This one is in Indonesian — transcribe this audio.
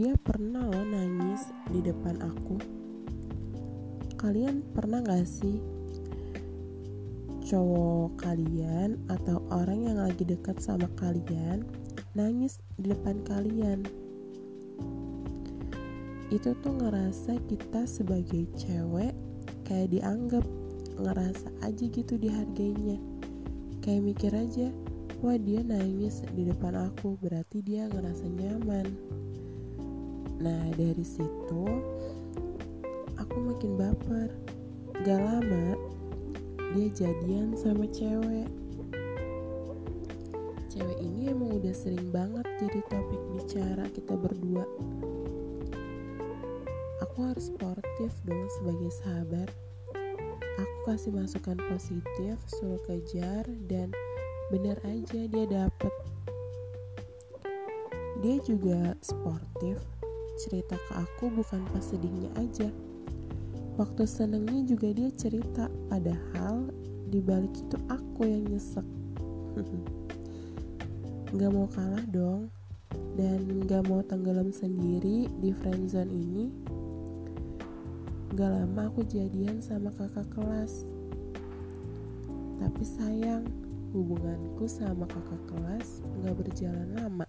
dia pernah loh nangis di depan aku. Kalian pernah gak sih? Cowok kalian atau orang yang lagi dekat sama kalian nangis di depan kalian. Itu tuh ngerasa kita sebagai cewek kayak dianggap ngerasa aja gitu dihargainya. Kayak mikir aja wah dia nangis di depan aku berarti dia ngerasa nyaman. Nah dari situ aku makin baper. Gak lama dia jadian sama cewek. Cewek ini emang udah sering banget jadi topik bicara kita berdua. Aku harus sportif dong sebagai sahabat. Aku kasih masukan positif suruh kejar dan bener aja dia dapet. Dia juga sportif. Cerita ke aku bukan pas sedihnya aja. Waktu senengnya juga dia cerita padahal dibalik itu aku yang nyesek. Gak mau kalah dong. Dan gak mau tenggelam sendiri di friendzone ini. Gak lama aku jadian sama kakak kelas. Tapi sayang hubunganku sama kakak kelas gak berjalan lama